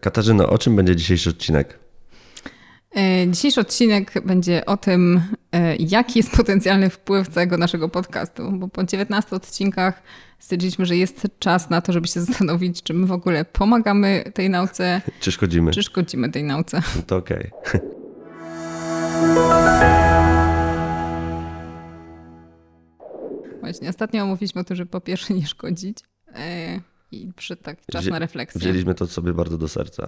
Katarzyno, o czym będzie dzisiejszy odcinek? E, dzisiejszy odcinek będzie o tym, e, jaki jest potencjalny wpływ całego naszego podcastu, bo po 19 odcinkach stwierdziliśmy, że jest czas na to, żeby się zastanowić, czy my w ogóle pomagamy tej nauce, czy szkodzimy, czy szkodzimy tej nauce. To okej. Okay. Właśnie, ostatnio mówiliśmy o tym, że po pierwsze nie szkodzić e, i przyszedł tak czas Wzię, na refleksję. Wzięliśmy to sobie bardzo do serca.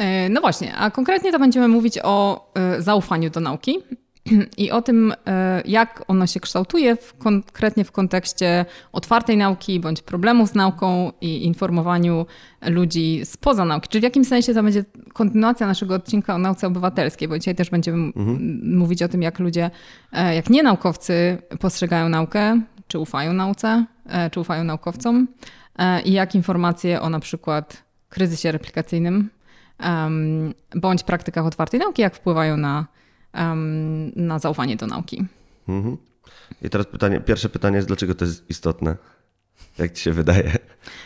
E, no właśnie, a konkretnie to będziemy mówić o e, zaufaniu do nauki i o tym, e, jak ono się kształtuje w, konkretnie w kontekście otwartej nauki bądź problemów z nauką i informowaniu ludzi spoza nauki. Czyli w jakim sensie to będzie kontynuacja naszego odcinka o nauce obywatelskiej, bo dzisiaj też będziemy mhm. mówić o tym, jak ludzie, jak nie naukowcy postrzegają naukę, czy ufają nauce, czy ufają naukowcom i jak informacje o na przykład kryzysie replikacyjnym bądź praktykach otwartej nauki, jak wpływają na, na zaufanie do nauki. Mhm. I teraz pytanie, pierwsze pytanie jest, dlaczego to jest istotne? Jak ci się wydaje?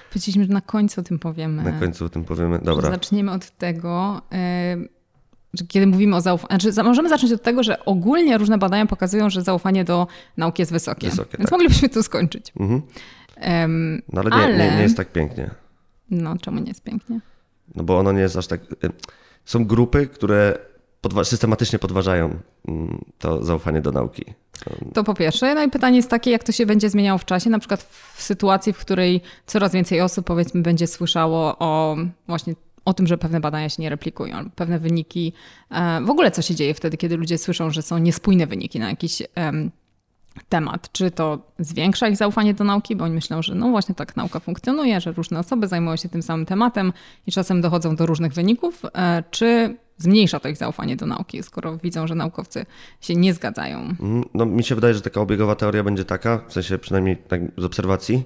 Powiedzieliśmy, że na końcu o tym powiemy. Na końcu o tym powiemy, dobra. Zaczniemy od tego, że kiedy mówimy o zaufaniu, znaczy możemy zacząć od tego, że ogólnie różne badania pokazują, że zaufanie do nauki jest wysokie. wysokie Więc tak. moglibyśmy tu skończyć. Mhm. Um, no ale, nie, ale... Nie, nie jest tak pięknie. No, czemu nie jest pięknie? No bo ono nie jest aż tak. Są grupy, które podwa systematycznie podważają mm, to zaufanie do nauki. To po pierwsze. No i pytanie jest takie, jak to się będzie zmieniało w czasie, na przykład w sytuacji, w której coraz więcej osób powiedzmy będzie słyszało o właśnie o tym, że pewne badania się nie replikują, pewne wyniki. E, w ogóle co się dzieje wtedy, kiedy ludzie słyszą, że są niespójne wyniki na jakiś temat. Czy to zwiększa ich zaufanie do nauki, bo oni myślą, że no właśnie tak nauka funkcjonuje, że różne osoby zajmują się tym samym tematem i czasem dochodzą do różnych wyników, e, czy zmniejsza to ich zaufanie do nauki, skoro widzą, że naukowcy się nie zgadzają. Mhm. No, mi się wydaje, że taka obiegowa teoria będzie taka, w sensie przynajmniej tak z obserwacji,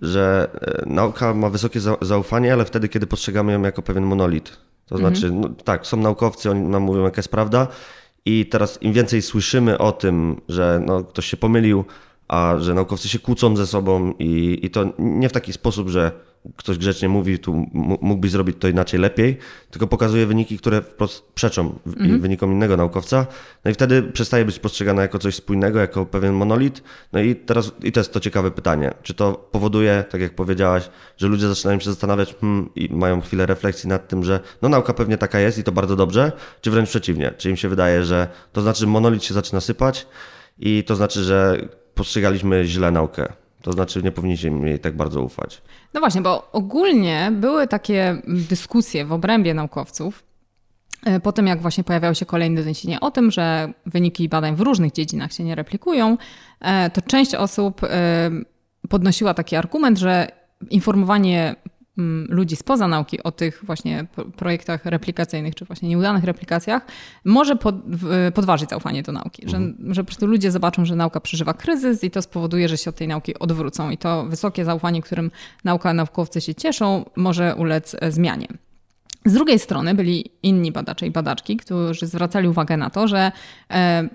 że e, nauka ma wysokie zaufanie, ale wtedy, kiedy postrzegamy ją jako pewien monolit. To mhm. znaczy, no, tak, są naukowcy, oni nam mówią, jaka jest prawda, i teraz im więcej słyszymy o tym, że no, ktoś się pomylił, a że naukowcy się kłócą ze sobą i, i to nie w taki sposób, że ktoś grzecznie mówi, tu mógłbyś zrobić to inaczej lepiej, tylko pokazuje wyniki, które wprost przeczą mhm. wynikom innego naukowca. No i wtedy przestaje być postrzegane jako coś spójnego, jako pewien monolit. No i teraz, i to jest to ciekawe pytanie, czy to powoduje, tak jak powiedziałaś, że ludzie zaczynają się zastanawiać hmm, i mają chwilę refleksji nad tym, że no nauka pewnie taka jest i to bardzo dobrze, czy wręcz przeciwnie, czy im się wydaje, że to znaczy, monolit się zaczyna sypać i to znaczy, że postrzegaliśmy źle naukę. To znaczy nie powinniśmy jej tak bardzo ufać. No właśnie, bo ogólnie były takie dyskusje w obrębie naukowców, e, po tym jak właśnie pojawiały się kolejne doniesienia o tym, że wyniki badań w różnych dziedzinach się nie replikują, e, to część osób e, podnosiła taki argument, że informowanie ludzi spoza nauki o tych właśnie projektach replikacyjnych, czy właśnie nieudanych replikacjach, może pod, podważyć zaufanie do nauki. Mhm. Że, że po prostu ludzie zobaczą, że nauka przeżywa kryzys i to spowoduje, że się od tej nauki odwrócą. I to wysokie zaufanie, którym nauka, naukowcy się cieszą, może ulec e, zmianie. Z drugiej strony byli inni badacze i badaczki, którzy zwracali uwagę na to, że e,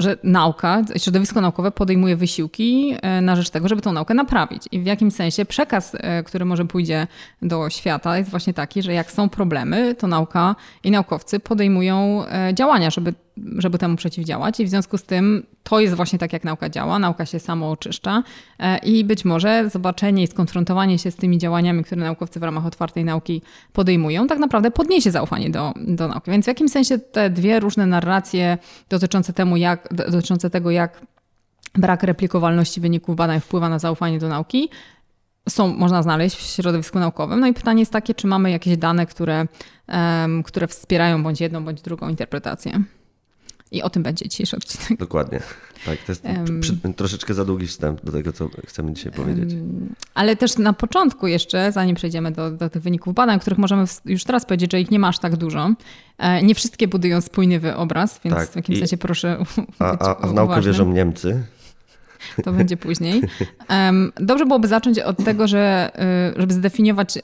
że nauka, środowisko naukowe podejmuje wysiłki e, na rzecz tego, żeby tą naukę naprawić. I w jakim sensie przekaz, e, który może pójdzie do świata, jest właśnie taki, że jak są problemy, to nauka i naukowcy podejmują e, działania, żeby żeby temu przeciwdziałać. I w związku z tym to jest właśnie tak, jak nauka działa. Nauka się samo oczyszcza e, i być może zobaczenie i skonfrontowanie się z tymi działaniami, które naukowcy w ramach otwartej nauki podejmują, tak naprawdę podniesie zaufanie do, do nauki. Więc w jakim sensie te dwie różne narracje dotyczące, temu jak, dotyczące tego, jak brak replikowalności wyników badań wpływa na zaufanie do nauki, są, można znaleźć w środowisku naukowym. No i pytanie jest takie, czy mamy jakieś dane, które, um, które wspierają bądź jedną, bądź drugą interpretację. I o tym będzie dzisiejszy odcinek. Dokładnie. Tak, to jest um, przy, troszeczkę za długi wstęp do tego, co chcemy dzisiaj powiedzieć. Um, ale też na początku jeszcze, zanim przejdziemy do, do tych wyników badań, których możemy już teraz powiedzieć, że ich nie masz tak dużo. E, nie wszystkie budują spójny wyobraz, więc tak, w jakimś sensie proszę A, a, a w naukę wierzą Niemcy. To będzie później. Um, dobrze byłoby zacząć od tego, że y, żeby zdefiniować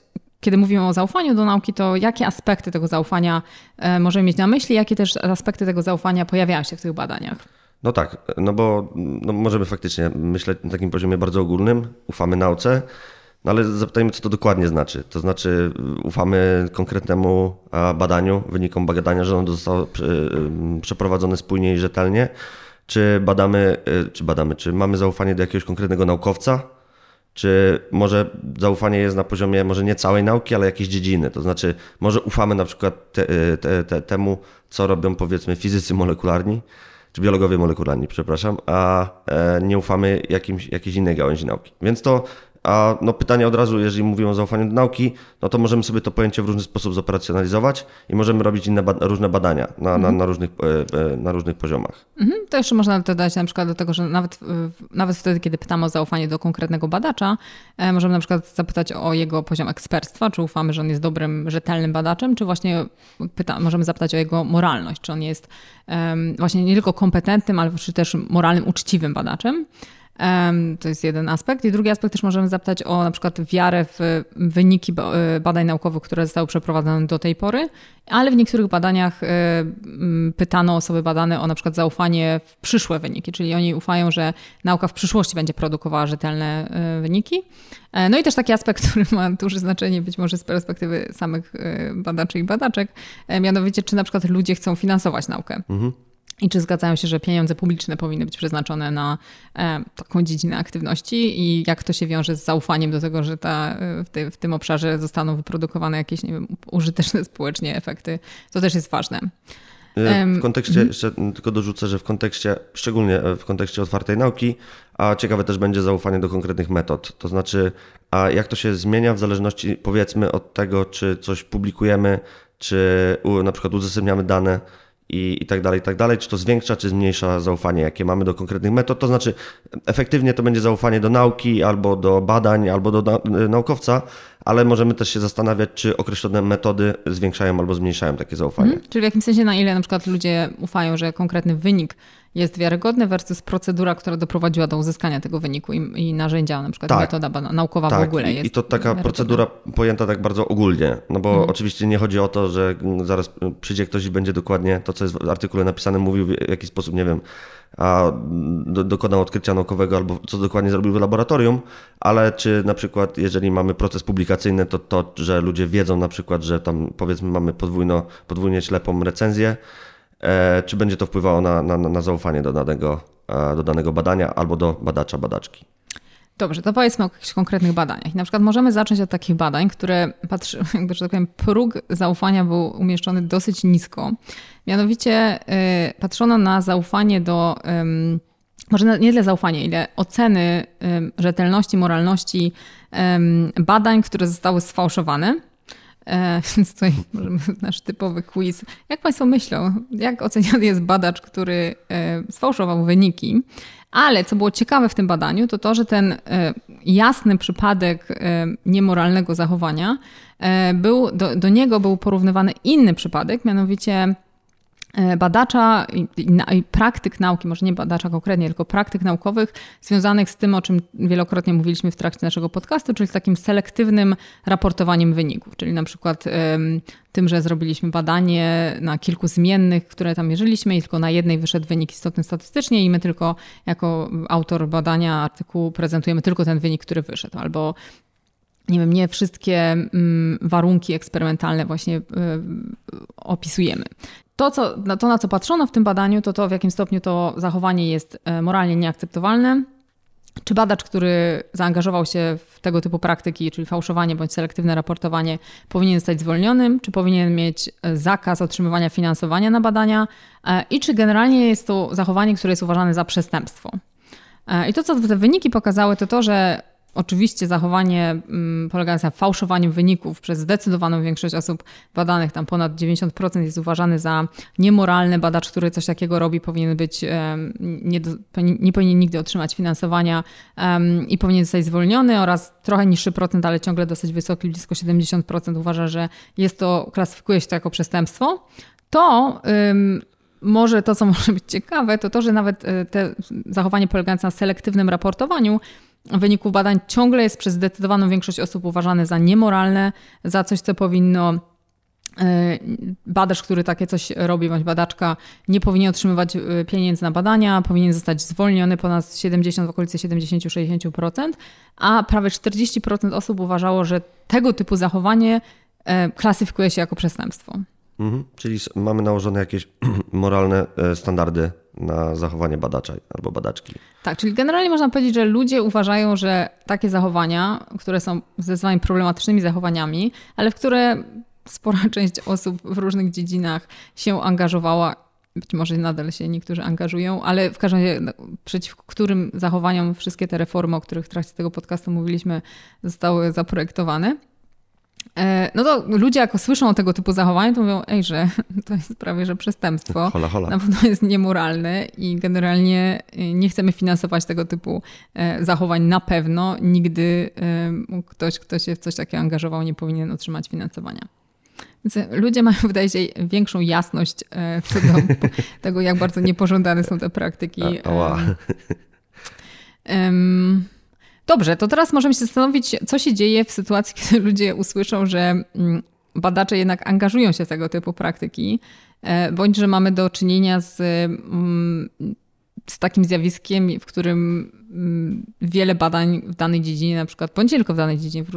kiedy mówimy o zaufaniu do nauki, to jakie aspekty tego zaufania e, możemy mieć na myśli, jakie też aspekty tego zaufania pojawiają się w tych badaniach? No tak, no bo no możemy faktycznie myśleć na takim poziomie bardzo ogólnym, ufamy nauce, No ale zapytajmy, co to dokładnie znaczy. To znaczy, ufamy konkretnemu badaniu, wynikom badania, że ono zostało przeprowadzone spójnie i rzetelnie, czy badamy, czy badamy, czy mamy zaufanie do jakiegoś konkretnego naukowca, czy może zaufanie jest na poziomie może nie całej nauki, ale jakiejś dziedziny. To znaczy, może ufamy na przykład te, te, te, temu, co robią powiedzmy fizycy molekularni, czy biologowie molekularni, przepraszam, a e, nie ufamy jakimś, jakiejś innej gałęzi nauki. Więc to a no pytanie od razu, jeżeli mówimy o zaufaniu do nauki, no to możemy sobie to pojęcie w różny sposób zoperacjonalizować i możemy robić inne różne badania na, mhm. na, na, różnych, e, e, na różnych poziomach. Mhm. To jeszcze można dodać na przykład do tego, że nawet, nawet wtedy, kiedy pytamy o zaufanie do konkretnego badacza, e, możemy na przykład zapytać o jego poziom ekspertstwa, czy ufamy, że on jest dobrym, rzetelnym badaczem, czy właśnie pyta, możemy zapytać o jego moralność, czy on jest um, właśnie nie tylko kompetentnym, ale też moralnym, uczciwym badaczem. To jest jeden aspekt. I drugi aspekt też możemy zapytać o na przykład wiarę w wyniki e, badań naukowych, które zostały przeprowadzone do tej pory, ale w niektórych badaniach e, pytano osoby badane o na przykład zaufanie w przyszłe wyniki, czyli oni ufają, że nauka w przyszłości będzie produkowała rzetelne e, wyniki. No i też taki aspekt, który ma duże znaczenie być może z perspektywy samych badaczy i badaczek, mianowicie czy na przykład ludzie chcą finansować naukę. Mhm. I czy zgadzają się, że pieniądze publiczne powinny być przeznaczone na e, taką dziedzinę aktywności i jak to się wiąże z zaufaniem do tego, że ta, e, w, ty, w, tym obszarze zostaną wyprodukowane jakieś nie wiem, użyteczne społecznie efekty. To też jest ważne. E, w kontekście, jeszcze tylko dorzucę, że w kontekście, szczególnie w kontekście otwartej nauki, a ciekawe też będzie zaufanie do konkretnych metod. To znaczy, a jak to się zmienia w zależności powiedzmy od tego, czy coś publikujemy, czy na przykład udostępniamy dane, i, i tak dalej, i tak dalej. Czy to zwiększa, czy zmniejsza zaufanie, jakie mamy do konkretnych metod. To znaczy, efektywnie to będzie zaufanie do nauki, albo do badań, albo do naukowca, ale możemy też się zastanawiać, czy określone metody zwiększają albo zmniejszają takie zaufanie. Mhm. Czyli w jakimś sensie, na ile na przykład ludzie ufają, że konkretny wynik jest wiarygodny versus procedura, która doprowadziła do uzyskania tego wyniku i, i narzędzia, na przykład tak, metoda naukowa tak, w ogóle jest. I to taka procedura pojęta tak bardzo ogólnie, no bo mhm. oczywiście nie chodzi o to, że zaraz przyjdzie ktoś i będzie dokładnie to, co jest w artykule napisane, mówił w jaki sposób, nie wiem, a do, dokonał odkrycia naukowego albo co dokładnie zrobił w laboratorium, ale czy na przykład jeżeli mamy proces publikacyjny, to to, że ludzie wiedzą na przykład, że tam powiedzmy mamy podwójno, podwójnie ślepą recenzję, czy będzie to wpływało na, na, na zaufanie do danego, e, do danego badania albo do badacza, badaczki. Dobrze, to powiedzmy o jakichś konkretnych badaniach. Na przykład możemy zacząć od takich badań, które patrzy, jakby, że tak powiem, próg zaufania był umieszczony dosyć nisko. Mianowicie y, patrzono na zaufanie do, może nie tyle zaufanie, ile oceny rzetelności, moralności badań, które zostały sfałszowane. E, więc tutaj możemy nasz typowy quiz. Jak Państwo myślą, jak oceniany jest badacz, który e, sfałszował wyniki? Ale co było ciekawe w tym badaniu, to to, że ten e, jasny przypadek niemoralnego zachowania był, do, do niego był porównywany inny przypadek, mianowicie E, badacza i, i, praktyk nauki, może nie badacza konkretnie, tylko praktyk naukowych związanych z tym, o czym wielokrotnie mówiliśmy w trakcie naszego podcastu, czyli takim selektywnym raportowaniem wyników, czyli na przykład tym, że zrobiliśmy badanie na kilku zmiennych, które tam mierzyliśmy i tylko na jednej wyszedł wynik istotny statystycznie i my tylko jako autor badania artykułu prezentujemy tylko ten wynik, który wyszedł, albo nie wiem, nie wszystkie mm, warunki eksperymentalne właśnie y, opisujemy. To, co, to, na co patrzono w tym badaniu, to to, w jakim stopniu to zachowanie jest e, moralnie nieakceptowalne. Czy badacz, który zaangażował się w tego typu praktyki, czyli fałszowanie bądź selektywne raportowanie, powinien zostać zwolniony, czy powinien mieć e, zakaz otrzymywania finansowania na badania e, i czy generalnie jest to zachowanie, które jest uważane za przestępstwo. I to, co te wyniki pokazały, to to, że Oczywiście zachowanie mm, polegające na fałszowaniu wyników przez zdecydowaną większość osób badanych, tam ponad 90% jest uważany za niemoralny. Badacz, który coś takiego robi, powinien być, nie, nie powinien nigdy otrzymać finansowania i powinien zostać zwolniony oraz trochę niższy procent, ale ciągle dosyć wysoki, blisko 70% uważa, że jest to, klasyfikuje się to jako przestępstwo. To może to, co może być ciekawe, to to, że nawet e, te zachowanie polegające na selektywnym raportowaniu wyników badań ciągle jest przez zdecydowaną większość osób uważane za niemoralne, za coś, co powinno badacz, który takie coś robi, bądź badaczka, nie powinien otrzymywać pieniędzy na badania, powinien zostać zwolniony ponad 70, w okolicy 70-60%, a prawie 40% osób uważało, że tego typu zachowanie klasyfikuje się jako przestępstwo. Mhm. Czyli mamy nałożone jakieś moralne e, standardy na zachowanie badacza albo badaczki. Tak, czyli generalnie można powiedzieć, że ludzie uważają, że takie zachowania, które są zdecydowanie problematycznymi zachowaniami, ale w które spora część osób w różnych dziedzinach się angażowała, być może nadal się niektórzy angażują, ale w każdym razie no, przeciw którym zachowaniom wszystkie te reformy, o których w trakcie tego podcastu mówiliśmy, zostały zaprojektowane. E, no to ludzie jak słyszą o tego typu zachowaniu, to mówią, ej, że to jest prawie, że przestępstwo. Hola, hola. Na pewno jest niemoralne i generalnie y, nie chcemy finansować tego typu e, zachowań na pewno. Nigdy ktoś, kto się w coś takiego angażował, nie powinien otrzymać finansowania. Więc ludzie mają, wydaje się, większą jasność e, co do tego, jak bardzo niepożądane są te praktyki. A, um, Dobrze, to teraz możemy się zastanowić, co się dzieje w sytuacji, kiedy ludzie usłyszą, że mm, badacze jednak angażują się w tego typu praktyki, e, bądź że mamy do czynienia z, mm, z takim zjawiskiem, w którym mm, wiele badań w danej dziedzinie, na przykład, bądź tylko w danej dziedzinie, w,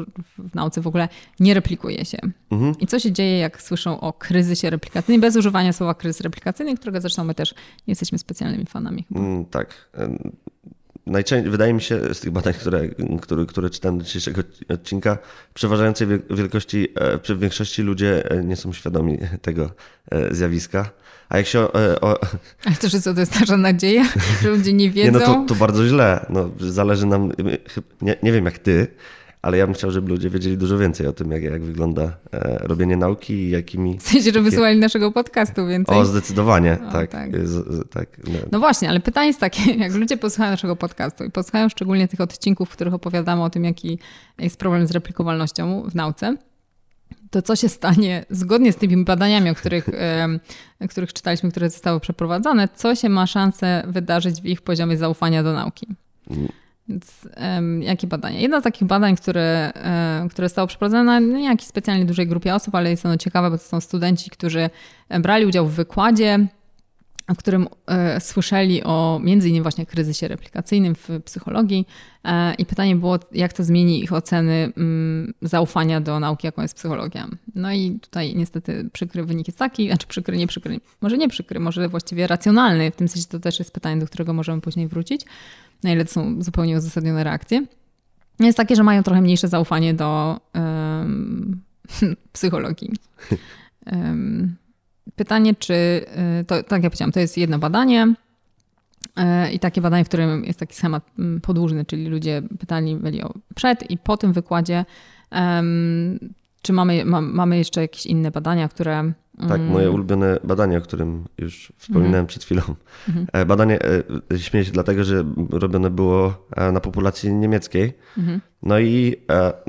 w nauce w ogóle nie replikuje się. Mhm. I co się dzieje, jak słyszą o kryzysie replikacyjnym, bez używania słowa kryzys replikacyjny, którego zresztą my też nie jesteśmy specjalnymi fanami. Tak najczęściej, wydaje mi się z tych badań, które, które, które czytam do dzisiejszego odcinka, przeważającej wielkości, e, przy większości ludzie e, nie są świadomi tego e, zjawiska. A jak się. O... Ale to, że co to jest nasza nadzieja, że ludzie nie wiedzą? Nie, no to, to bardzo źle. No, zależy nam. Nie, nie wiem jak ty, ale ja bym chciał, żeby ludzie wiedzieli dużo więcej o tym, jak, jak wygląda e, robienie nauki i jakimi... W sensie, że wysłuchali naszego podcastu więcej. O, zdecydowanie, o, tak. tak. Z, z, tak no. no. właśnie, ale pytanie jest takie, jak ludzie posłuchają naszego podcastu i posłuchają szczególnie tych odcinków, w których opowiadamy o tym, jaki jest problem z replikowalnością w nauce, to co się stanie zgodnie z tymi badaniami, o których, e, których czytaliśmy, które zostały przeprowadzone, co się ma szansę wydarzyć w ich poziomie zaufania do nauki? Więc um, jakie badania? Jedno z takich badań, które, um, które zostało przeprowadzone na nie jakiejś specjalnie dużej grupie osób, ale jest ono ciekawe, bo to są studenci, którzy brali udział w wykładzie, w którym e, słyszeli o między innymi właśnie kryzysie replikacyjnym w psychologii e, i pytanie było, jak to zmieni ich oceny mm, zaufania do nauki, jaką jest psychologia. No i tutaj niestety przykry wynik jest taki, znaczy przykry, nie przykry, może nie przykry, może właściwie racjonalny, w tym sensie to też jest pytanie, do którego możemy później wrócić, na ile to są zupełnie uzasadnione reakcje, jest takie, że mają trochę mniejsze zaufanie do um, psychologii. Um, pytanie, czy, y, to, tak jak powiedziałam, to jest jedno badanie y, i takie badanie, w którym jest taki schemat mm, podłużny, czyli ludzie pytali byli o przed i po tym wykładzie, um, czy mamy, ma, mamy jeszcze jakieś inne badania, które tak, moje mm. ulubione badanie, o którym już wspominałem mm. przed chwilą. Mm. Badanie e, śmieję się dlatego, że robione było e, na populacji niemieckiej. Mm. No i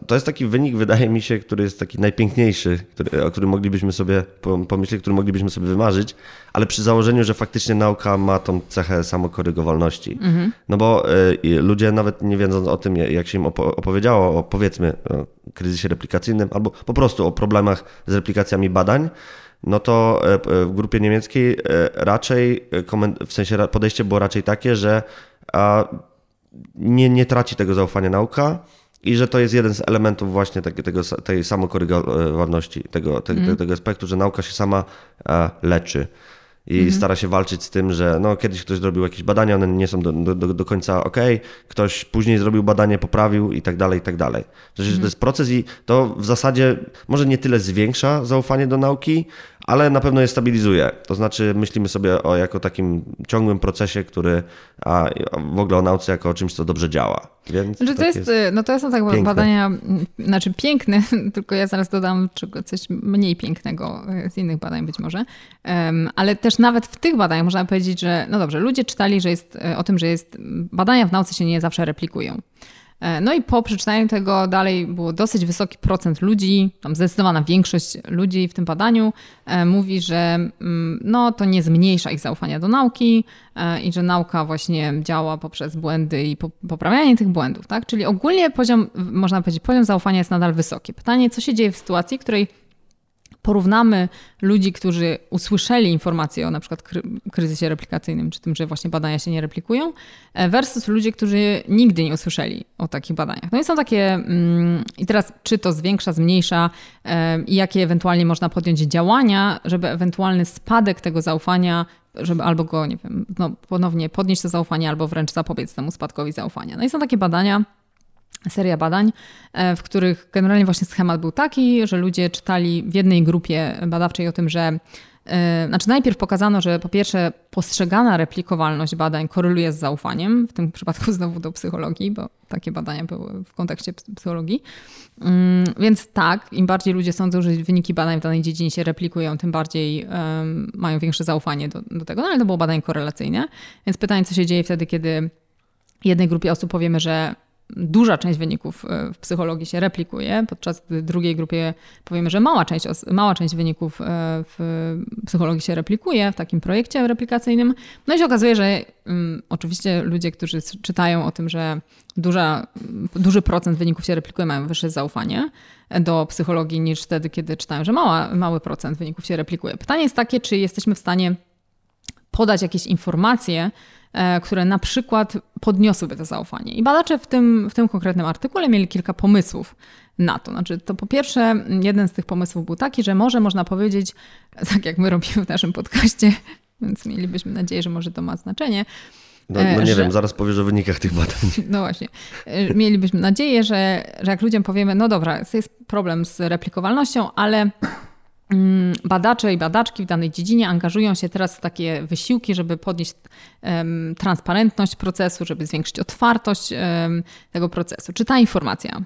to jest taki wynik, wydaje mi się, który jest taki najpiękniejszy, który, o którym moglibyśmy sobie pomyśleć, który moglibyśmy sobie wymarzyć, ale przy założeniu, że faktycznie nauka ma tą cechę samokorygowalności. Mm. No bo ludzie nawet nie wiedząc o tym, jak się im opowiedziało o powiedzmy o kryzysie replikacyjnym albo po prostu o problemach z replikacjami badań, no to e, w grupie niemieckiej e, raczej, e, w sensie podejście było raczej takie, że nie, nie traci tego zaufania nauka i że to jest jeden z elementów właśnie tego, tego, tej samokorygowalności, tego, tego, mm. tego aspektu, że nauka się sama leczy i mhm. stara się walczyć z tym, że no, kiedyś ktoś zrobił jakieś badania, one nie są do, do, do końca ok, ktoś później zrobił badanie, poprawił i tak dalej, i tak dalej. Przecież mhm. to jest proces i to w zasadzie może nie tyle zwiększa zaufanie do nauki, ale na pewno je stabilizuje. To znaczy myślimy sobie o jako takim ciągłym procesie, który a w ogóle o nauce jako o czymś, co dobrze działa. Więc znaczy, to, jest, jest, no to są tak piękne. badania, znaczy piękne, tylko ja zaraz dodam coś mniej pięknego z innych badań być może, ale też nawet w tych badaniach można powiedzieć, że no dobrze, ludzie czytali, że jest o tym, że jest badania w nauce się nie zawsze replikują. E, no i po przeczytaniu tego dalej było dosyć wysoki procent ludzi, tam zdecydowana większość ludzi w tym badaniu e, mówi, że mm, no, to nie zmniejsza ich zaufania do nauki e, i że nauka właśnie działa poprzez błędy i poprawianie tych błędów. Tak? Czyli ogólnie poziom, można powiedzieć, poziom zaufania jest nadal wysoki. Pytanie, co się dzieje w sytuacji, w której porównamy ludzi, którzy usłyszeli informacje o na przykład kryzysie replikacyjnym, czy tym, że właśnie badania się nie replikują, e, versus ludzie, którzy nigdy nie usłyszeli o takich badaniach. No i są takie, mm, i teraz czy to zwiększa, zmniejsza e, i jakie ewentualnie można podjąć działania, żeby ewentualny spadek tego zaufania żeby albo go, nie wiem, no, ponownie podnieść to zaufanie, albo wręcz zapobiec temu spadkowi zaufania. No i są takie badania, seria badań, e, w których generalnie właśnie schemat był taki, że ludzie czytali w jednej grupie badawczej o tym, że e, znaczy najpierw pokazano, że po pierwsze postrzegana replikowalność badań koreluje z zaufaniem, w tym przypadku znowu do psychologii, bo takie badania były w kontekście psychologii. Mm, więc tak, im bardziej ludzie sądzą, że wyniki badań w danej dziedzinie się replikują, tym bardziej um, mają większe zaufanie do, do tego. No ale to było badanie korelacyjne. Więc pytanie, co się dzieje wtedy, kiedy jednej grupie osób powiemy, że duża część wyników e, w psychologii się replikuje, podczas gdy drugiej grupie powiemy, że mała część, mała część wyników e, w psychologii się replikuje w takim projekcie replikacyjnym. No i się okazuje, że um, oczywiście ludzie, którzy czytają o tym, że duża, duży procent wyników się replikuje, mają wyższe zaufanie do psychologii niż wtedy, kiedy czytają, że mała, mały procent wyników się replikuje. Pytanie jest takie, czy jesteśmy w stanie podać jakieś informacje, które na przykład podniosłyby to zaufanie. I badacze w tym, w tym konkretnym artykule mieli kilka pomysłów na to. Znaczy, to po pierwsze, jeden z tych pomysłów był taki, że może można powiedzieć, tak jak my robimy w naszym podcaście, więc mielibyśmy nadzieję, że może to ma znaczenie. No, no nie że, wiem, zaraz powiesz o wynikach tych badań. No właśnie. E, mielibyśmy nadzieję, że, że jak ludziom powiemy, no dobra, jest problem z replikowalnością, ale badacze i badaczki w danej dziedzinie angażują się teraz w takie wysiłki, żeby podnieść um, transparentność procesu, żeby zwiększyć otwartość um, tego procesu. Czy ta informacja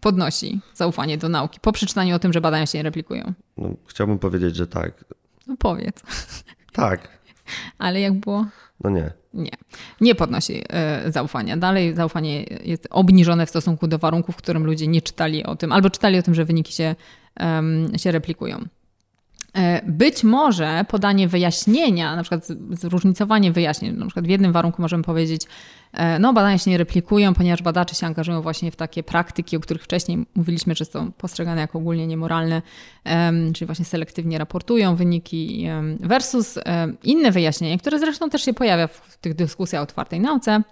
podnosi zaufanie do nauki po przeczytaniu o tym, że badania się nie replikują? No, chciałbym powiedzieć, że tak. No powiedz. Tak. Ale jak było? No nie. Nie. Nie podnosi y, zaufania. Dalej zaufanie jest obniżone w stosunku do warunków, w którym ludzie nie czytali o tym, albo czytali o tym, że wyniki się, um, się replikują. E, być może podanie wyjaśnienia, na przykład zróżnicowanie wyjaśnień, na przykład w jednym warunku możemy powiedzieć, e, no badania się nie replikują, ponieważ badacze się angażują właśnie w takie praktyki, o których wcześniej mówiliśmy, że są postrzegane jako ogólnie niemoralne, czyli właśnie selektywnie raportują wyniki versus inne wyjaśnienie, które zresztą też się pojawia w tych dyskusjach o otwartej nauce,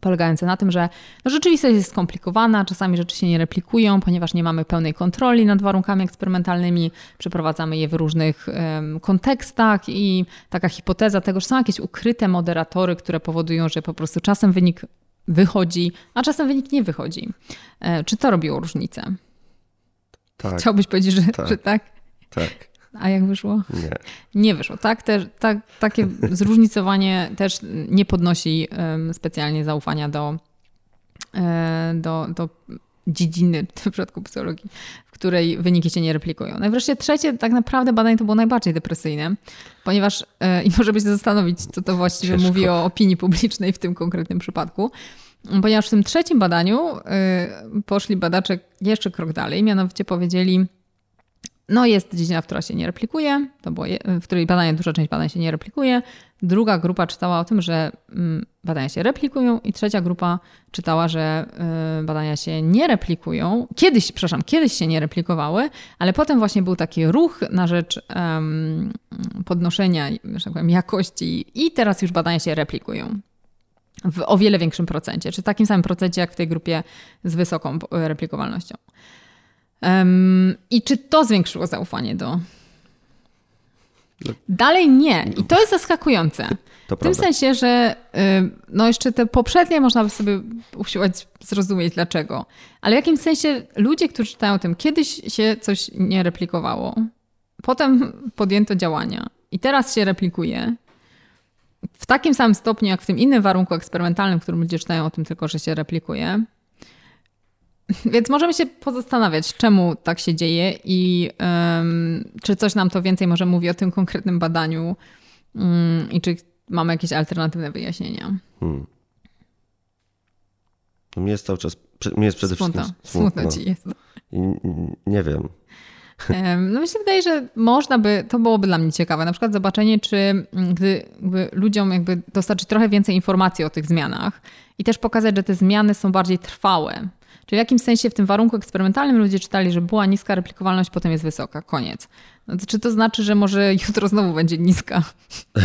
polegające na tym, że no, rzeczywistość jest skomplikowana, czasami rzeczy się nie replikują, ponieważ nie mamy pełnej kontroli nad warunkami eksperymentalnymi, przeprowadzamy je w różnych um, kontekstach i taka hipoteza tego, że są jakieś ukryte moderatory, które powodują, że po prostu czasem wynik wychodzi, a czasem wynik nie wychodzi. E, czy to robiło różnicę? Tak. Chciałbyś powiedzieć, że tak? Że tak? tak. A jak wyszło? Nie. Nie wyszło, tak? Te, tak takie zróżnicowanie też nie podnosi specjalnie zaufania do, e, do, do dziedziny, w przypadku psychologii, w której wyniki się nie replikują. No i wreszcie trzecie, tak naprawdę badanie to było najbardziej depresyjne, ponieważ, e, i może by się zastanowić, co to właściwie Ciężko. mówi o opinii publicznej w tym konkretnym przypadku, ponieważ w tym trzecim badaniu e, poszli badacze jeszcze krok dalej, mianowicie powiedzieli, no jest dziedzina, która się nie replikuje, to było, w której badania, duża część badań się nie replikuje. Druga grupa czytała o tym, że mm, badania się replikują i trzecia grupa czytała, że y, badania się nie replikują. Kiedyś, przepraszam, kiedyś się nie replikowały, ale potem właśnie był taki ruch na rzecz um, podnoszenia tak powiem, jakości i teraz już badania się replikują. W o wiele większym procencie, czy takim samym procencie jak w tej grupie z wysoką replikowalnością. Um, I czy to zwiększyło zaufanie do. Dalej nie. I to jest zaskakujące. To w tym sensie, że no jeszcze te poprzednie można by sobie usiłować zrozumieć dlaczego. Ale w jakimś sensie ludzie, którzy czytają o tym, kiedyś się coś nie replikowało, potem podjęto działania i teraz się replikuje. W takim samym stopniu, jak w tym innym warunku eksperymentalnym, w którym ludzie czytają o tym tylko, że się replikuje, Więc możemy się pozastanawiać, czemu tak się dzieje i um, czy coś nam to więcej może mówi o tym konkretnym badaniu um, i czy mamy jakieś alternatywne wyjaśnienia. Hmm. No mi jest cały czas, mi jest przede smutno, wszystkim smutno. Smutno ci jest. I nie wiem. No mi się wydaje, że można by, to byłoby dla mnie ciekawe, na przykład zobaczenie, czy gdy ludziom jakby dostarczyć trochę więcej informacji o tych zmianach i też pokazać, że te zmiany są bardziej trwałe, Czyli w jakimś sensie w tym warunku eksperymentalnym ludzie czytali, że była niska replikowalność, potem jest wysoka. Koniec. To czy to znaczy, że może jutro znowu będzie niska?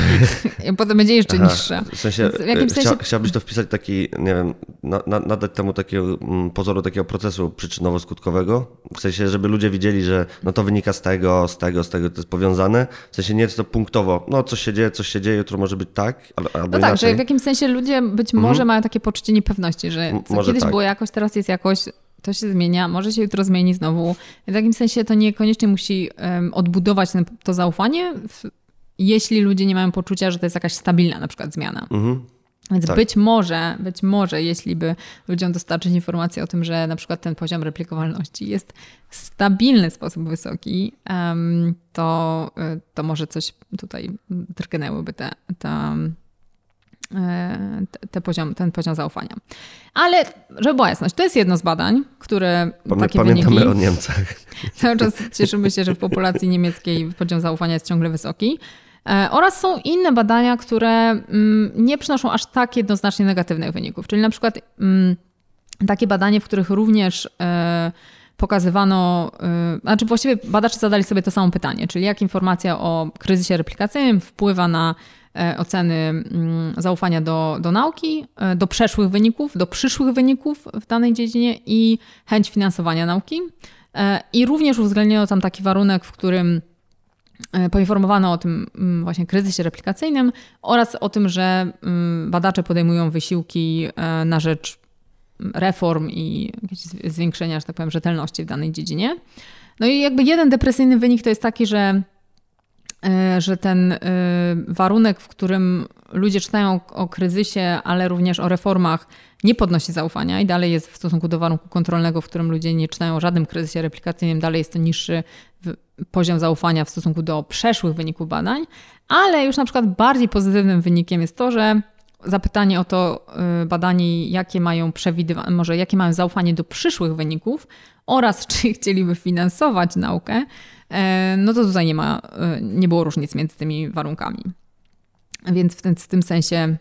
I potem będzie jeszcze Aha, niższa. W sensie, w jakimś sensie... Chcia, chciałbyś to wpisać taki, nie wiem, na, na, nadać temu takiego mm, pozoru takiego procesu przyczynowo-skutkowego? W sensie, żeby ludzie widzieli, że no to wynika z tego, z tego, z tego, to jest powiązane. W sensie nie jest to punktowo, no coś się dzieje, coś się dzieje, jutro może być tak, albo No tak, inaczej. że w jakimś sensie ludzie być może mhm. mają takie poczucie niepewności, że co może kiedyś tak. było jakoś, teraz jest jakoś, to się zmienia, może się jutro zmieni znowu. W takim sensie to niekoniecznie musi um, odbudować to zaufanie, jeśli ludzie nie mają poczucia, że to jest jakaś stabilna na przykład zmiana. Mhm. Więc tak. być może, być może, jeśli by ludziom dostarczyć informację o tym, że na przykład ten poziom replikowalności jest w stabilny sposób wysoki, to, y, to może coś tutaj drgnęłyby te, te, te poziom, ten poziom zaufania. Ale, żeby była jasność, to jest jedno z badań, które Pamię, takie Pamiętamy wyniki, o Niemcach. Cały czas cieszymy się, że w populacji niemieckiej poziom zaufania jest ciągle wysoki. E, oraz są inne badania, które mm, nie przynoszą aż tak jednoznacznie negatywnych wyników. Czyli na przykład mm, takie badanie, w których również e, pokazywano, znaczy właściwie badacze zadali sobie to samo pytanie, czyli jak informacja o kryzysie replikacyjnym wpływa na E, oceny mm, zaufania do, do nauki, e, do przeszłych wyników, do przyszłych wyników w danej dziedzinie i chęć finansowania nauki. E, I również uwzględniono tam taki warunek, w którym poinformowano o tym mm, właśnie kryzysie replikacyjnym oraz o tym, że mm, badacze podejmują wysiłki na rzecz reform i zwiększenia, że tak powiem, rzetelności w danej dziedzinie. No i jakby jeden depresyjny wynik to jest taki, że E, że ten e, warunek, w którym ludzie czytają o kryzysie, ale również o reformach, nie podnosi zaufania i dalej jest w stosunku do warunku kontrolnego, w którym ludzie nie czytają o żadnym kryzysie replikacyjnym, dalej jest to niższy poziom zaufania w stosunku do przeszłych wyników badań, ale już na przykład bardziej pozytywnym wynikiem jest to, że zapytanie o to e, badani, jakie mają przewidywane, może jakie mają zaufanie do przyszłych wyników oraz czy chcieliby finansować naukę, E, no to tutaj nie ma, e, nie było różnic między tymi warunkami. Więc w, ten, w tym sensie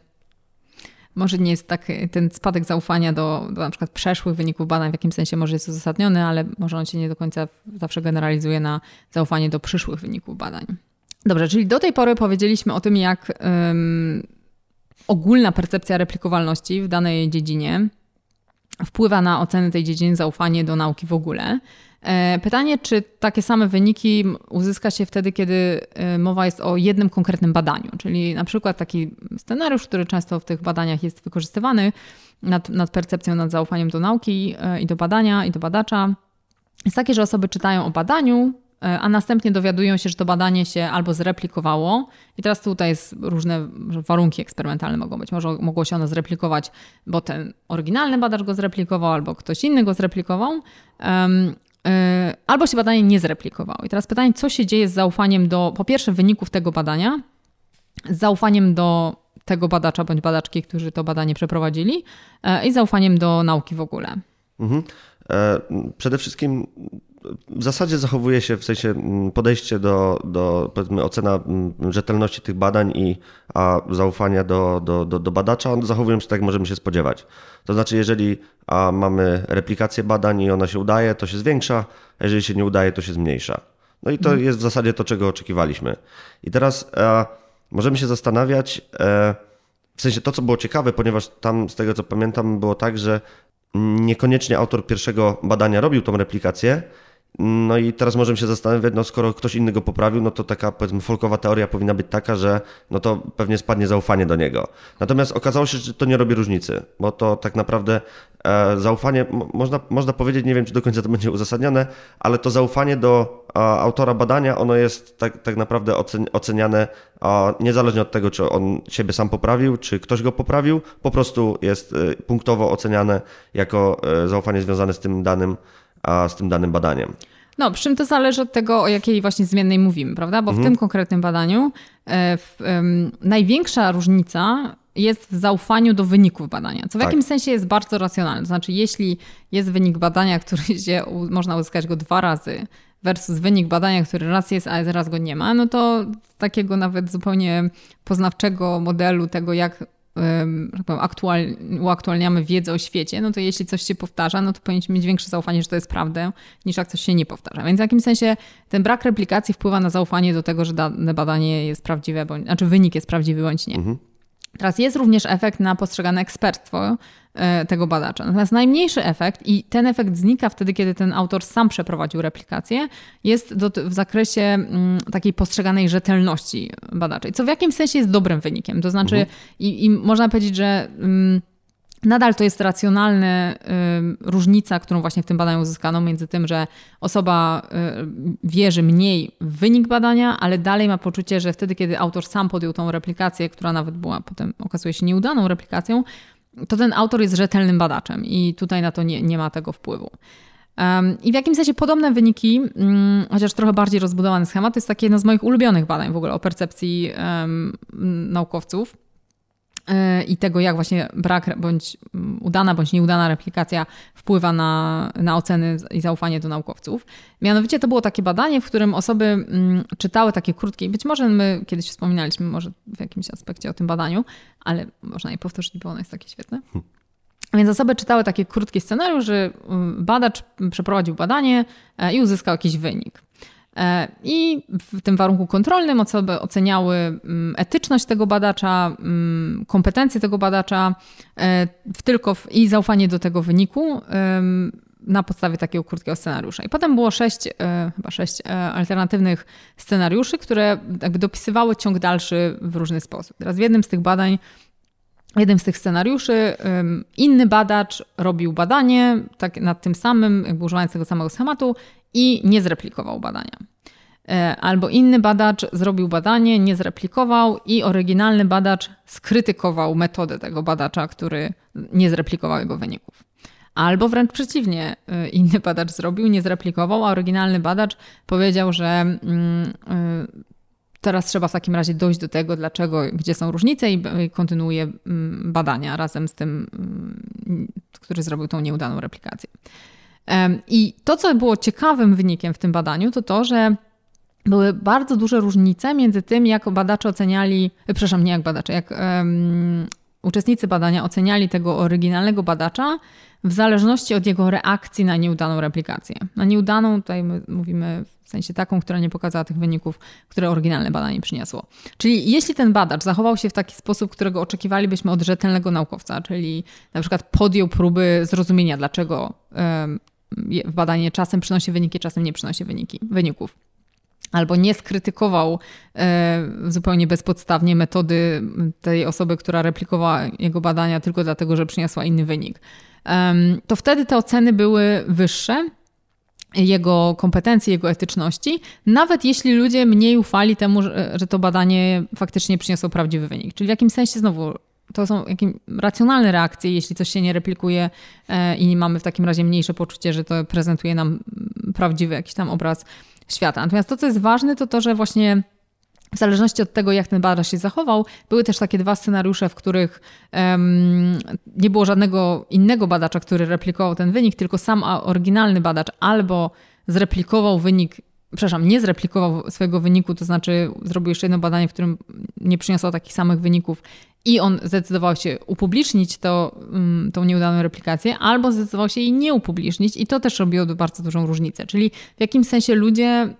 może nie jest tak, ten spadek zaufania do, do na przykład przeszłych wyników badań w jakimś sensie może jest uzasadniony, ale może on się nie do końca zawsze generalizuje na zaufanie do przyszłych wyników badań. Dobrze, czyli do tej pory powiedzieliśmy o tym, jak ogólna percepcja replikowalności w danej dziedzinie wpływa na ocenę tej dziedziny, zaufanie do nauki w ogóle. E, pytanie, czy takie same wyniki uzyska się wtedy, kiedy e, mowa jest o jednym konkretnym badaniu, czyli na przykład taki scenariusz, który często w tych badaniach jest wykorzystywany nad, nad percepcją, nad zaufaniem do nauki e, i do badania i do badacza, jest takie, że osoby czytają o badaniu, a następnie dowiadują się, że to badanie się albo zreplikowało. I teraz tutaj jest różne warunki eksperymentalne mogą być. Może mogło się ono zreplikować, bo ten oryginalny badacz go zreplikował, albo ktoś inny go zreplikował. E, albo się badanie nie zreplikowało. I teraz pytanie, co się dzieje z zaufaniem do, po pierwsze, wyników tego badania, z zaufaniem do tego badacza bądź badaczki, którzy to badanie przeprowadzili e, i zaufaniem do nauki w ogóle. Mhm. E, przede wszystkim w zasadzie zachowuje się w sensie mm, podejście do, do powiedzmy ocena mm, rzetelności tych badań i a zaufania do, do, do, do badacza, zachowują się tak, jak możemy się spodziewać. To znaczy, jeżeli a mamy replikację badań i ona się udaje, to się zwiększa, a jeżeli się nie udaje, to się zmniejsza. No i to mhm. jest w zasadzie to, czego oczekiwaliśmy. I teraz e, możemy się zastanawiać, e, w sensie to, co było ciekawe, ponieważ tam, z tego co pamiętam, było tak, że niekoniecznie autor pierwszego badania robił tą replikację, no i teraz możemy się zastanawiać, no skoro ktoś inny go poprawił, no to taka powiedzmy folkowa teoria powinna być taka, że no to pewnie spadnie zaufanie do niego. Natomiast okazało się, że to nie robi różnicy, bo to tak naprawdę e, zaufanie, można, można powiedzieć, nie wiem czy do końca to będzie uzasadnione, ale to zaufanie do a, autora badania, ono jest tak, tak naprawdę oceniane a, niezależnie od tego, czy on siebie sam poprawił, czy ktoś go poprawił, po prostu jest e, punktowo oceniane jako e, zaufanie związane z tym danym z tym danym badaniem. No, przy czym to zależy od tego, o jakiej właśnie zmiennej mówimy, prawda? Bo mhm. w tym konkretnym badaniu e, w, największa różnica jest w zaufaniu do wyników badania, co w tak. jakimś sensie jest bardzo racjonalne. To znaczy, jeśli jest wynik badania, który się, można uzyskać go dwa razy, versus wynik badania, który raz jest, a raz go nie ma, no to takiego nawet zupełnie poznawczego modelu tego, jak aktual, uaktualniamy wiedzę o świecie, no to jeśli coś się powtarza, no to powinniśmy mieć większe zaufanie, że to jest prawda, niż jak coś się nie powtarza. Więc w jakimś sensie ten brak replikacji wpływa na zaufanie do tego, że dane badanie jest prawdziwe, bądź, znaczy wynik jest prawdziwy bądź nie. Mhm. Teraz jest również efekt na postrzegane ekspertstwo e, tego badacza. Natomiast najmniejszy efekt, i ten efekt znika wtedy, kiedy ten autor sam przeprowadził replikację, jest do, w zakresie mm, takiej postrzeganej rzetelności badacza. I co w jakimś sensie jest dobrym wynikiem. To znaczy, mhm. i, i, można powiedzieć, że. Mm, Nadal to jest racjonalna y, różnica, którą właśnie w tym badaniu uzyskano między tym, że osoba y, wierzy mniej w wynik badania, ale dalej ma poczucie, że wtedy, kiedy autor sam podjął tą replikację, która nawet była potem okazuje się nieudaną replikacją, to ten autor jest rzetelnym badaczem i tutaj na to nie, nie ma tego wpływu. I w jakimś sensie podobne wyniki, um, chociaż trochę bardziej rozbudowany schemat, to jest takie jedno z moich ulubionych badań w ogóle o percepcji naukowców. E, i tego, jak właśnie brak bądź mm, udana bądź nieudana replikacja wpływa na, na oceny i zaufanie do naukowców. Mianowicie to było takie badanie, w którym osoby mm, czytały takie krótkie, być może my kiedyś wspominaliśmy może w jakimś aspekcie o tym badaniu, ale można je powtórzyć, bo ono jest takie świetne. Hmm. Więc osoby czytały takie krótkie scenariusz, że mm, badacz przeprowadził badanie e, i uzyskał jakiś wynik. E, I w tym warunku kontrolnym osoby oceniały mm, etyczność tego badacza, mm, kompetencje tego badacza e, tylko w, i zaufanie do tego wyniku na podstawie takiego krótkiego scenariusza. I potem było sześć, e, chyba sześć alternatywnych scenariuszy, które jakby dopisywały ciąg dalszy w różny sposób. Teraz w jednym z tych badań jednym z tych scenariuszy inny badacz robił badanie tak nad tym samym, jakby używając tego samego schematu i nie zreplikował badania. E, albo inny badacz zrobił badanie, nie zreplikował i oryginalny badacz skrytykował metodę tego badacza, który nie zreplikował jego wyników. Albo wręcz przeciwnie, e, inny badacz zrobił, nie zreplikował, a oryginalny badacz powiedział, że mm, e, teraz trzeba w takim razie dojść do tego, dlaczego, gdzie są różnice i kontynuuje mm, badania razem z tym, mm, który zrobił tą nieudaną replikację. I to, co było ciekawym wynikiem w tym badaniu, to to, że były bardzo duże różnice między tym, jak badacze oceniali, e, przepraszam, nie jak badacze, jak um, uczestnicy badania oceniali tego oryginalnego badacza w zależności od jego reakcji na nieudaną replikację. Na nieudaną tutaj my mówimy w sensie taką, która nie pokazała tych wyników, które oryginalne badanie przyniosło. Czyli jeśli ten badacz zachował się w taki sposób, którego oczekiwalibyśmy od rzetelnego naukowca, czyli na przykład podjął próby zrozumienia, dlaczego um, badanie czasem przynosi wyniki, czasem nie przynosi wyniki, wyników albo nie skrytykował e, zupełnie bezpodstawnie metody tej osoby, która replikowała jego badania tylko dlatego, że przyniosła inny wynik, to wtedy te oceny były wyższe jego kompetencji, jego etyczności, nawet jeśli ludzie mniej ufali temu, że to badanie faktycznie przyniosło prawdziwy wynik. Czyli w jakimś sensie znowu to są jakim, racjonalne reakcje, jeśli coś się nie replikuje e, i mamy w takim razie mniejsze poczucie, że to prezentuje nam prawdziwy jakiś tam obraz świata. Natomiast to, co jest ważne, to to, że właśnie w zależności od tego, jak ten badacz się zachował, były też takie dwa scenariusze, w których um, nie było żadnego innego badacza, który replikował ten wynik, tylko sam oryginalny badacz albo zreplikował wynik przepraszam, nie zreplikował swojego wyniku, to znaczy zrobił jeszcze jedno badanie, w którym nie przyniosło takich samych wyników i on zdecydował się upublicznić to, um, tą nieudaną replikację, albo zdecydował się jej nie upublicznić i to też robiło bardzo dużą różnicę. Czyli w jakimś sensie ludzie,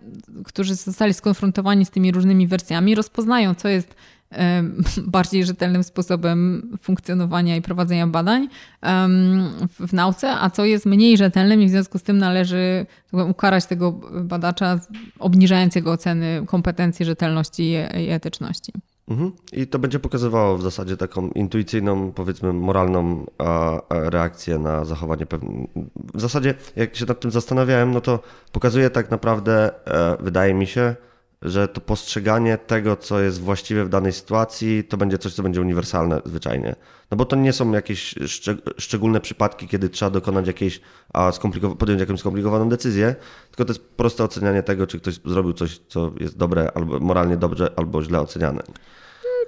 którzy zostali skonfrontowani z tymi różnymi wersjami, rozpoznają, co jest bardziej rzetelnym sposobem funkcjonowania i prowadzenia badań w nauce, a co jest mniej rzetelnym i w związku z tym należy ukarać tego badacza, obniżając jego oceny kompetencji, rzetelności i etyczności. Mhm. I to będzie pokazywało w zasadzie taką intuicyjną, powiedzmy, moralną reakcję na zachowanie pewne. W zasadzie, jak się nad tym zastanawiałem, no to pokazuje tak naprawdę, e, wydaje mi się, że to postrzeganie tego, co jest właściwe w danej sytuacji, to będzie coś, co będzie uniwersalne zwyczajnie. No bo to nie są jakieś szczególne przypadki, kiedy trzeba dokonać jakiejś, a podjąć jakąś skomplikowaną decyzję, tylko to jest proste ocenianie tego, czy ktoś zrobił coś, co jest dobre, albo moralnie dobrze, albo źle oceniane.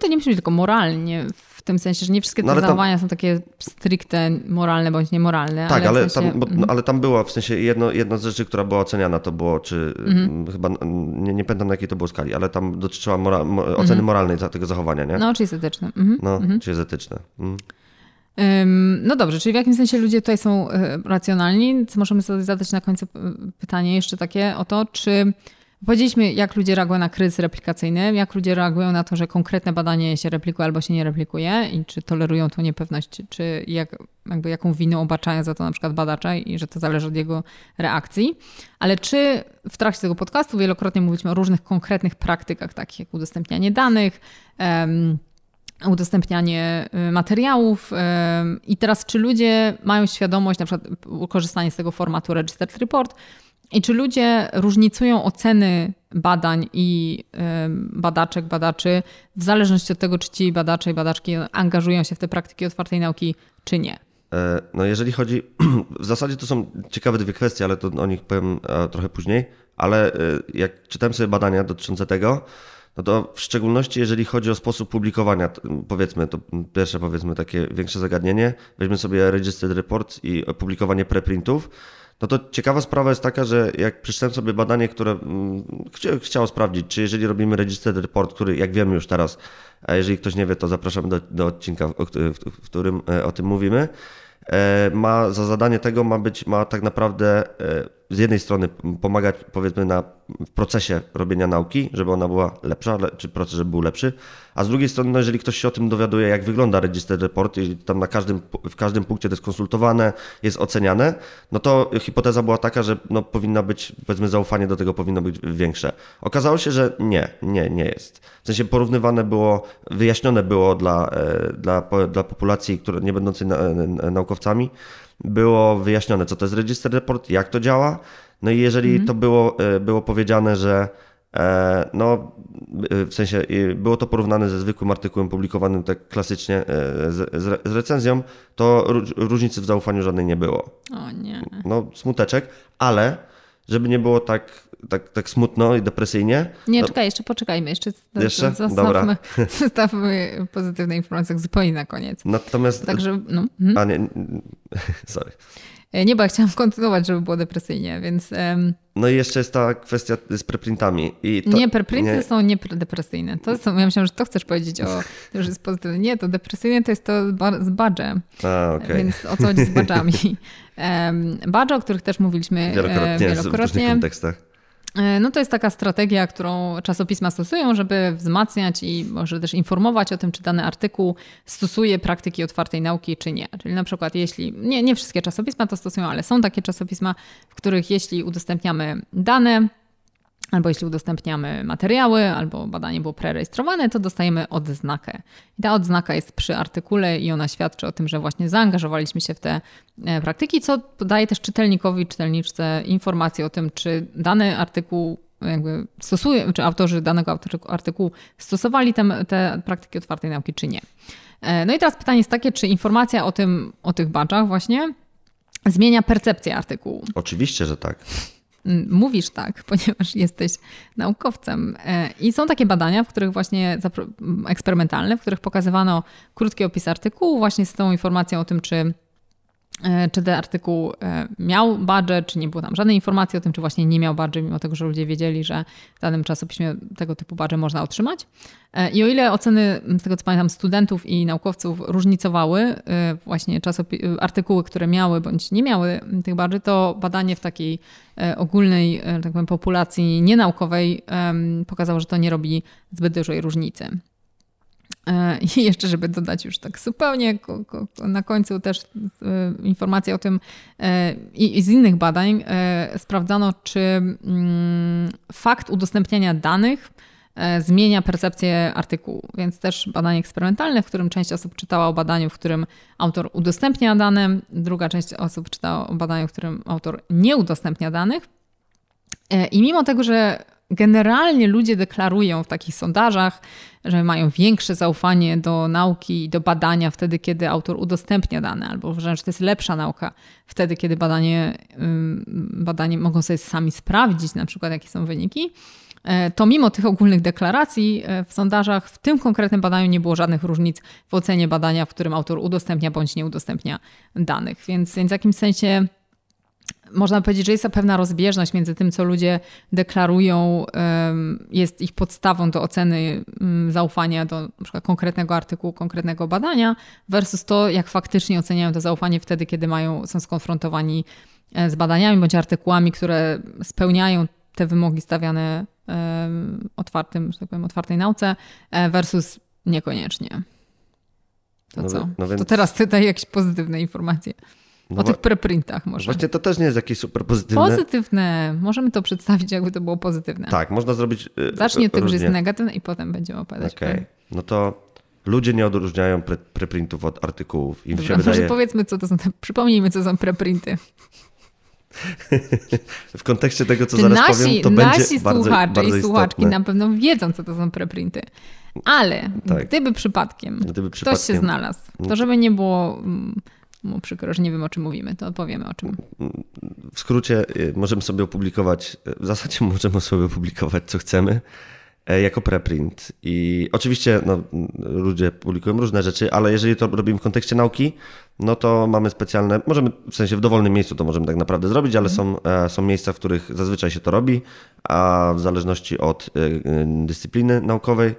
To nie musi być tylko moralnie. W tym sensie, że nie wszystkie te no, zachowania tam... są takie stricte moralne bądź niemoralne. Tak, ale, ale sensie... tam, bo, no, ale tam była w sensie jedno, jedna z rzeczy, która była oceniana, to było, czy mhm. chyba nie, nie pamiętam na jakiej to było skali, ale tam dotyczyła mora, oceny mhm. moralnej tego zachowania, nie? No, czy jest etyczne. Mhm. No, mhm. czy jest etyczne. Mhm. No dobrze, czyli w jakim sensie ludzie tutaj są e, racjonalni? Co możemy sobie zadać na końcu pytanie jeszcze takie o to, czy Powiedzieliśmy, jak ludzie reagują na kryzys replikacyjny, jak ludzie reagują na to, że konkretne badanie się replikuje albo się nie replikuje i czy tolerują tą niepewność, czy jak, jakby jaką winę obaczają za to na przykład badacza i że to zależy od jego reakcji. Ale czy w trakcie tego podcastu wielokrotnie mówiliśmy o różnych konkretnych praktykach, takich jak udostępnianie danych, um, udostępnianie y, materiałów. I teraz, czy ludzie mają świadomość, na przykład korzystanie z tego formatu Registered Report, i czy ludzie różnicują oceny badań i badaczek, badaczy w zależności od tego, czy ci badacze i badaczki angażują się w te praktyki otwartej nauki, czy nie? E, no jeżeli chodzi, w zasadzie to są ciekawe dwie kwestie, ale to o nich powiem e, trochę później, ale e, jak czytałem sobie badania dotyczące tego, no to w szczególności jeżeli chodzi o sposób publikowania, powiedzmy, to pierwsze powiedzmy takie większe zagadnienie, weźmy sobie Registered Report i publikowanie preprintów, no to ciekawa sprawa jest taka, że jak przeczytałem sobie badanie, które mm, chciało sprawdzić, czy jeżeli robimy registered report, który jak wiemy już teraz, a jeżeli ktoś nie wie, to zapraszam do, do odcinka, w którym e, o tym mówimy, e, ma za zadanie tego ma być, ma tak naprawdę e, z jednej strony pomagać powiedzmy na, w procesie robienia nauki, żeby ona była lepsza, czy proces żeby był lepszy, a z drugiej strony, no jeżeli ktoś się o tym dowiaduje, jak wygląda register report i tam na każdym, w każdym punkcie to jest konsultowane, jest oceniane, no to hipoteza była taka, że no powinna być, powiedzmy zaufanie do tego powinno być większe. Okazało się, że nie, nie, nie jest. W sensie porównywane było, wyjaśnione było dla, e, dla, dla populacji, które nie będącej naukowcami, było wyjaśnione, co to jest register report, jak to działa. No i jeżeli mhm. to było, e, było powiedziane, że e, no, e, w sensie było to porównane ze zwykłym artykułem publikowanym tak klasycznie z, z recenzją, to różnicy w zaufaniu żadnej nie było. O nie. No, smuteczek, ale żeby nie było tak tak, tak smutno i depresyjnie. Nie, to... czekaj, jeszcze poczekajmy. Jeszcze, jeszcze? Zostawmy, zostawmy pozytywne informacje zupełnie na koniec. Natomiast... Także, no. Hmm? A nie, sorry. E, nie, bo ja chciałam kontynuować, żeby było depresyjnie, więc... Um... No i jeszcze jest ta kwestia z preprintami. I to, nie, preprinty nie... są niedepresyjne. To są, ja myślałam, że to chcesz powiedzieć o że jest pozytywne. Nie, to depresyjne to jest to z badżem. A, okay. Więc o co chodzi z badżami? Um, badże, o których też mówiliśmy wielokrotnie, wielokrotnie. w różnych kontekstach. E, no to jest taka strategia, którą czasopisma stosują, żeby wzmacniać i może też informować o tym, czy dany artykuł stosuje praktyki otwartej nauki, czy nie. Czyli na przykład jeśli, nie, nie wszystkie czasopisma to stosują, ale są takie czasopisma, w których jeśli udostępniamy dane, albo jeśli udostępniamy materiały, albo badanie było prerejestrowane, to dostajemy odznakę. I ta odznaka jest przy artykule i ona świadczy o tym, że właśnie zaangażowaliśmy się w te e, praktyki, co daje też czytelnikowi, czytelniczce informację o tym, czy dany artykuł jakby stosuje, czy autorzy danego artykułu stosowali te, te praktyki otwartej nauki, czy nie. E, no i teraz pytanie jest takie, czy informacja o tym, o tych badżach właśnie zmienia percepcję artykułu? Oczywiście, że tak. Mówisz tak, ponieważ jesteś naukowcem. E, I są takie badania, w których właśnie eksperymentalne, w których pokazywano krótki opis artykułu, właśnie z tą informacją o tym, czy czy ten artykuł e, miał badże, czy nie było tam żadnej informacji o tym, czy właśnie nie miał badży, mimo tego, że ludzie wiedzieli, że w danym czasopiśmie tego typu badże można otrzymać. E, I o ile oceny, z tego co pamiętam, studentów i naukowców różnicowały właśnie artykuły, które miały bądź nie miały tych badży, to badanie w takiej ogólnej tak powiem, populacji nienaukowej pokazało, że to nie robi zbyt dużej różnicy. E, I jeszcze, żeby dodać już tak zupełnie na końcu też e, informacje o tym e, i z innych badań sprawdzano, czy mm, fakt udostępniania danych zmienia percepcję artykułu. Więc też badanie eksperymentalne, w którym część osób czytała o badaniu, w którym autor udostępnia dane, druga część osób czytała o badaniu, w którym autor nie udostępnia danych. I mimo tego, że generalnie ludzie deklarują w takich sondażach, że mają większe zaufanie do nauki i do badania wtedy, kiedy autor udostępnia dane, albo wręcz to jest lepsza nauka wtedy, kiedy badanie, badanie mogą sobie sami sprawdzić, na przykład jakie są wyniki. e, to mimo tych ogólnych deklaracji e, w sondażach w tym konkretnym badaniu nie było żadnych różnic w ocenie badania, w którym autor udostępnia bądź nie udostępnia danych. Więc, więc w jakimś sensie można powiedzieć, że jest to pewna rozbieżność między tym, co ludzie deklarują, jest ich podstawą do oceny mm, zaufania do np. konkretnego artykułu, konkretnego badania, versus to, jak faktycznie oceniają to zaufanie wtedy, kiedy mają, są skonfrontowani e, z badaniami bądź artykułami, które spełniają te wymogi stawiane otwartym, że tak powiem, otwartej nauce, e, versus niekoniecznie. To no, co? No więc... To teraz ty daj jakieś pozytywne informacje. No o tych preprintach może. Właśnie to też nie jest jakieś super pozytywne. Pozytywne. Możemy to przedstawić, jakby to było pozytywne. Tak, można zrobić. Yy, Zacznie tym, że jest negatywne i potem będziemy opowiadać. Okej. Okay. No to ludzie nie odróżniają pre preprintów od artykułów. Im Dobra, się wydaje... powiedzmy, co to są. Przypomnijmy, co są preprinty. w kontekście tego, co zaraz nasi, powiem, to nasi będzie bardzo, słuchacze bardzo i słuchaczki na pewno wiedzą, co to są preprinty. Ale tak. gdyby, przypadkiem gdyby przypadkiem ktoś się znalazł, to żeby nie było mm, mu przykro, że nie wiem o czym mówimy, to opowiemy o czym. W skrócie y, możemy sobie opublikować, y, w zasadzie możemy sobie opublikować co chcemy e, jako preprint. I oczywiście no, ludzie publikują różne rzeczy, ale jeżeli to robimy w kontekście nauki, no to mamy specjalne, możemy w sensie w dowolnym miejscu to możemy tak naprawdę zrobić, ale są, e, są miejsca, w których zazwyczaj się to robi, a w zależności od e, dyscypliny naukowej,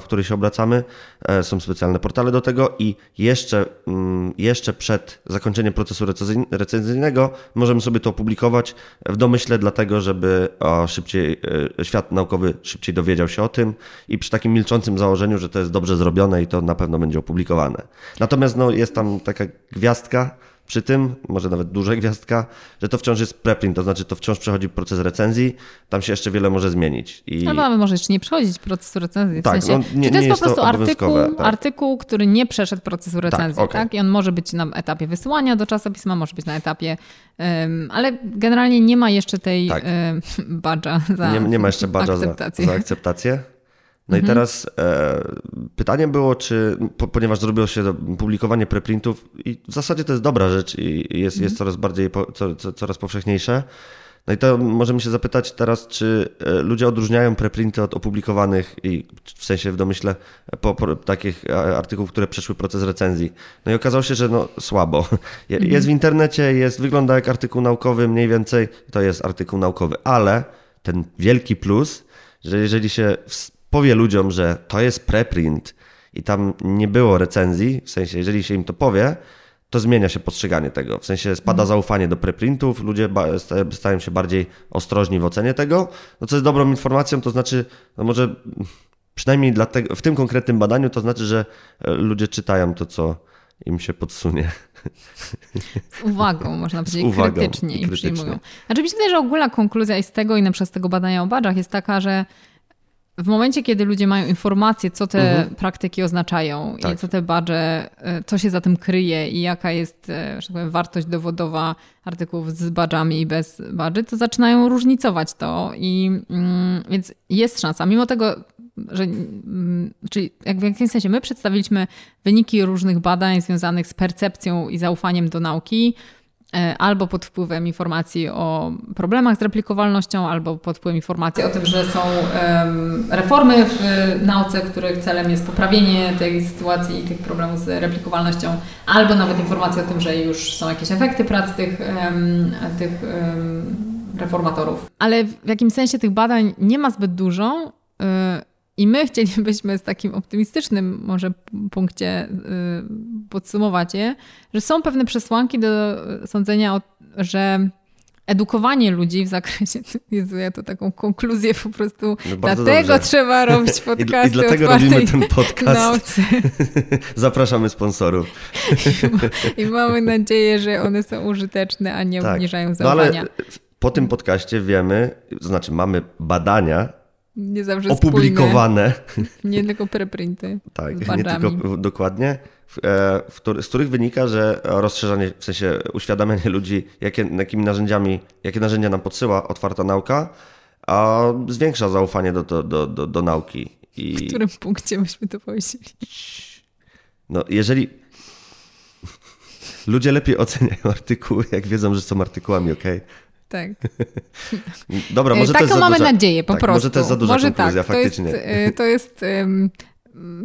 w której się obracamy, e, są specjalne portale do tego i jeszcze, mm, jeszcze przed zakończeniem procesu recenzyjnego możemy sobie to opublikować w domyśle dlatego, żeby szybciej, świat naukowy szybciej dowiedział się o tym i przy takim milczącym założeniu, że to jest dobrze zrobione i to na pewno będzie opublikowane. Natomiast no, jest tam taka gwiazdka przy tym, może nawet duża gwiazdka, że to wciąż jest preprint, to znaczy to wciąż przechodzi proces recenzji, tam się jeszcze wiele może zmienić. I... No mamy może jeszcze nie przechodzić procesu recenzji. W tak, sensie, no, nie, to jest, jest po prostu artykuł, tak. artykuł, który nie przeszedł procesu tak, recenzji, tak, okay. tak? I on może być na etapie wysyłania do czasopisma, może być na etapie, um, ale generalnie nie ma jeszcze tej tak. um, badża za nie, nie ma jeszcze badża akceptację. Za, za akceptację. No mhm. i teraz e, pytanie było, czy, po, ponieważ zrobiło się publikowanie preprintów i w zasadzie to jest dobra rzecz i jest, mhm. jest coraz bardziej, po, co, co, coraz powszechniejsze. No i to możemy się zapytać teraz, czy e, ludzie odróżniają preprinty od opublikowanych i w sensie w domyśle po, po, takich artykułów, które przeszły proces recenzji. No i okazało się, że no słabo. Mhm. Jest w internecie, jest, wygląda jak artykuł naukowy mniej więcej, to jest artykuł naukowy, ale ten wielki plus, że jeżeli się powie ludziom, że to jest preprint i tam nie było recenzji, w sensie jeżeli się im to powie, to zmienia się postrzeganie tego. W sensie spada mhm. zaufanie do preprintów, ludzie stają się bardziej ostrożni w ocenie tego. No co jest dobrą informacją, to znaczy, no może przynajmniej dlatego, w tym konkretnym badaniu, to znaczy, że e, ludzie czytają to, co im się podsunie. Z uwagą, można powiedzieć, uwagą, krytycznie i, krytycznie. przyjmują. Znaczy mi się wydaje, że ogólna konkluzja i z tego i na przykład z tego badania o badżach jest taka, że w momencie, kiedy ludzie mają informacje, co te mhm. praktyki oznaczają tak. i co te badże, e, co się za tym kryje i jaka jest e, że tak powiem, wartość dowodowa artykułów z badżami i bez badży, to zaczynają różnicować to. I mm, więc jest szansa. Mimo tego, że mm, czyli jak w jakimś sensie my przedstawiliśmy wyniki różnych badań związanych z percepcją i zaufaniem do nauki, albo pod wpływem informacji o problemach z replikowalnością, albo pod wpływem informacji o tym, że są reformy w nauce, których celem jest poprawienie tej sytuacji i tych problemów z replikowalnością, albo nawet informacji o tym, że już są jakieś efekty prac tych, tych reformatorów. Ale w jakimś sensie tych badań nie ma zbyt dużo. I my chcielibyśmy z takim optymistycznym może punkcie y, podsumować je, że są pewne przesłanki do sądzenia, że edukowanie ludzi w zakresie, Jezu, ja to taką konkluzję po prostu, no dlatego dobrze. trzeba robić podcasty I, I dlatego robimy ten podcast. Zapraszamy sponsorów. I, I, mamy nadzieję, że one są użyteczne, a nie tak. obniżają zaufania. No ale po tym podcaście wiemy, to znaczy mamy badania, nie zawsze opublikowane. Spójne. Nie tylko preprinty. tak, nie tylko dokładnie, e, w, w, z których wynika, że rozszerzanie, w sensie uświadamianie ludzi, jakie, jakimi narzędziami, jakie narzędzia nam podsyła otwarta nauka, a zwiększa zaufanie do, do, do, do, do nauki. I... W którym punkcie myśmy to powiedzieli? No, jeżeli ludzie lepiej oceniają artykuły, jak wiedzą, że są artykułami, ok? Tak. Dobra, może Taką to jest mamy duża... nadzieję, po tak, prostu. Może to jest za duża może konkluzja, tak, faktycznie. To jest, to jest um,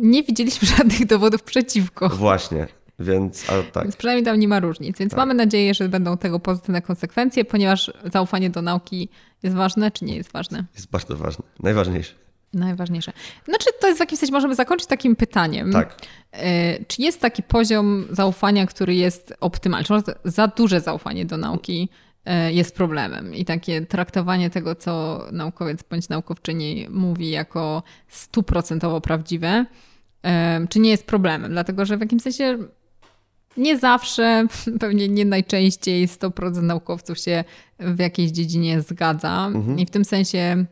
nie widzieliśmy żadnych dowodów przeciwko. Właśnie, więc tak. Więc przynajmniej tam nie ma różnic. Więc tak. mamy nadzieję, że będą tego pozytywne konsekwencje, ponieważ zaufanie do nauki jest ważne, czy nie jest ważne? Jest bardzo ważne. Najważniejsze. Najważniejsze. Znaczy, to jest w jakimś sensie, możemy zakończyć takim pytaniem. Tak. Czy jest taki poziom zaufania, który jest optymalny? Czy może za duże zaufanie do nauki jest problemem i takie traktowanie tego, co naukowiec bądź naukowczyni mówi jako stuprocentowo prawdziwe, czy nie jest problemem? Dlatego, że w jakimś sensie nie zawsze, pewnie nie najczęściej 100% naukowców się w jakiejś dziedzinie zgadza mhm. i w tym sensie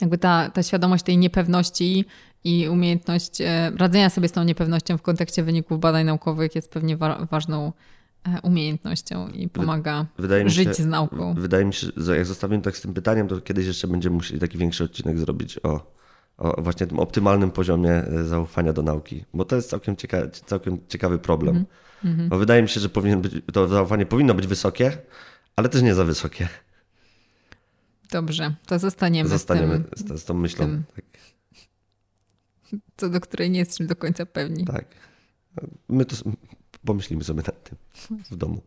jakby ta, ta świadomość tej niepewności i umiejętność radzenia sobie z tą niepewnością w kontekście wyników badań naukowych jest pewnie wa ważną umiejętnością i pomaga żyć się, z nauką. Wydaje mi się, że jak zostawimy tak z tym pytaniem, to kiedyś jeszcze będziemy musieli taki większy odcinek zrobić o, o właśnie tym optymalnym poziomie zaufania do nauki, bo to jest całkiem, cieka całkiem ciekawy problem. Mm -hmm. Bo wydaje mi się, że powinien być, to zaufanie powinno być wysokie, ale też nie za wysokie. Dobrze, to zostaniemy, zostaniemy z, tym, z tą myślą. Tym, tak. Co do której nie jesteśmy do końca pewni. Tak. My to pomyślimy sobie nad tym w domu.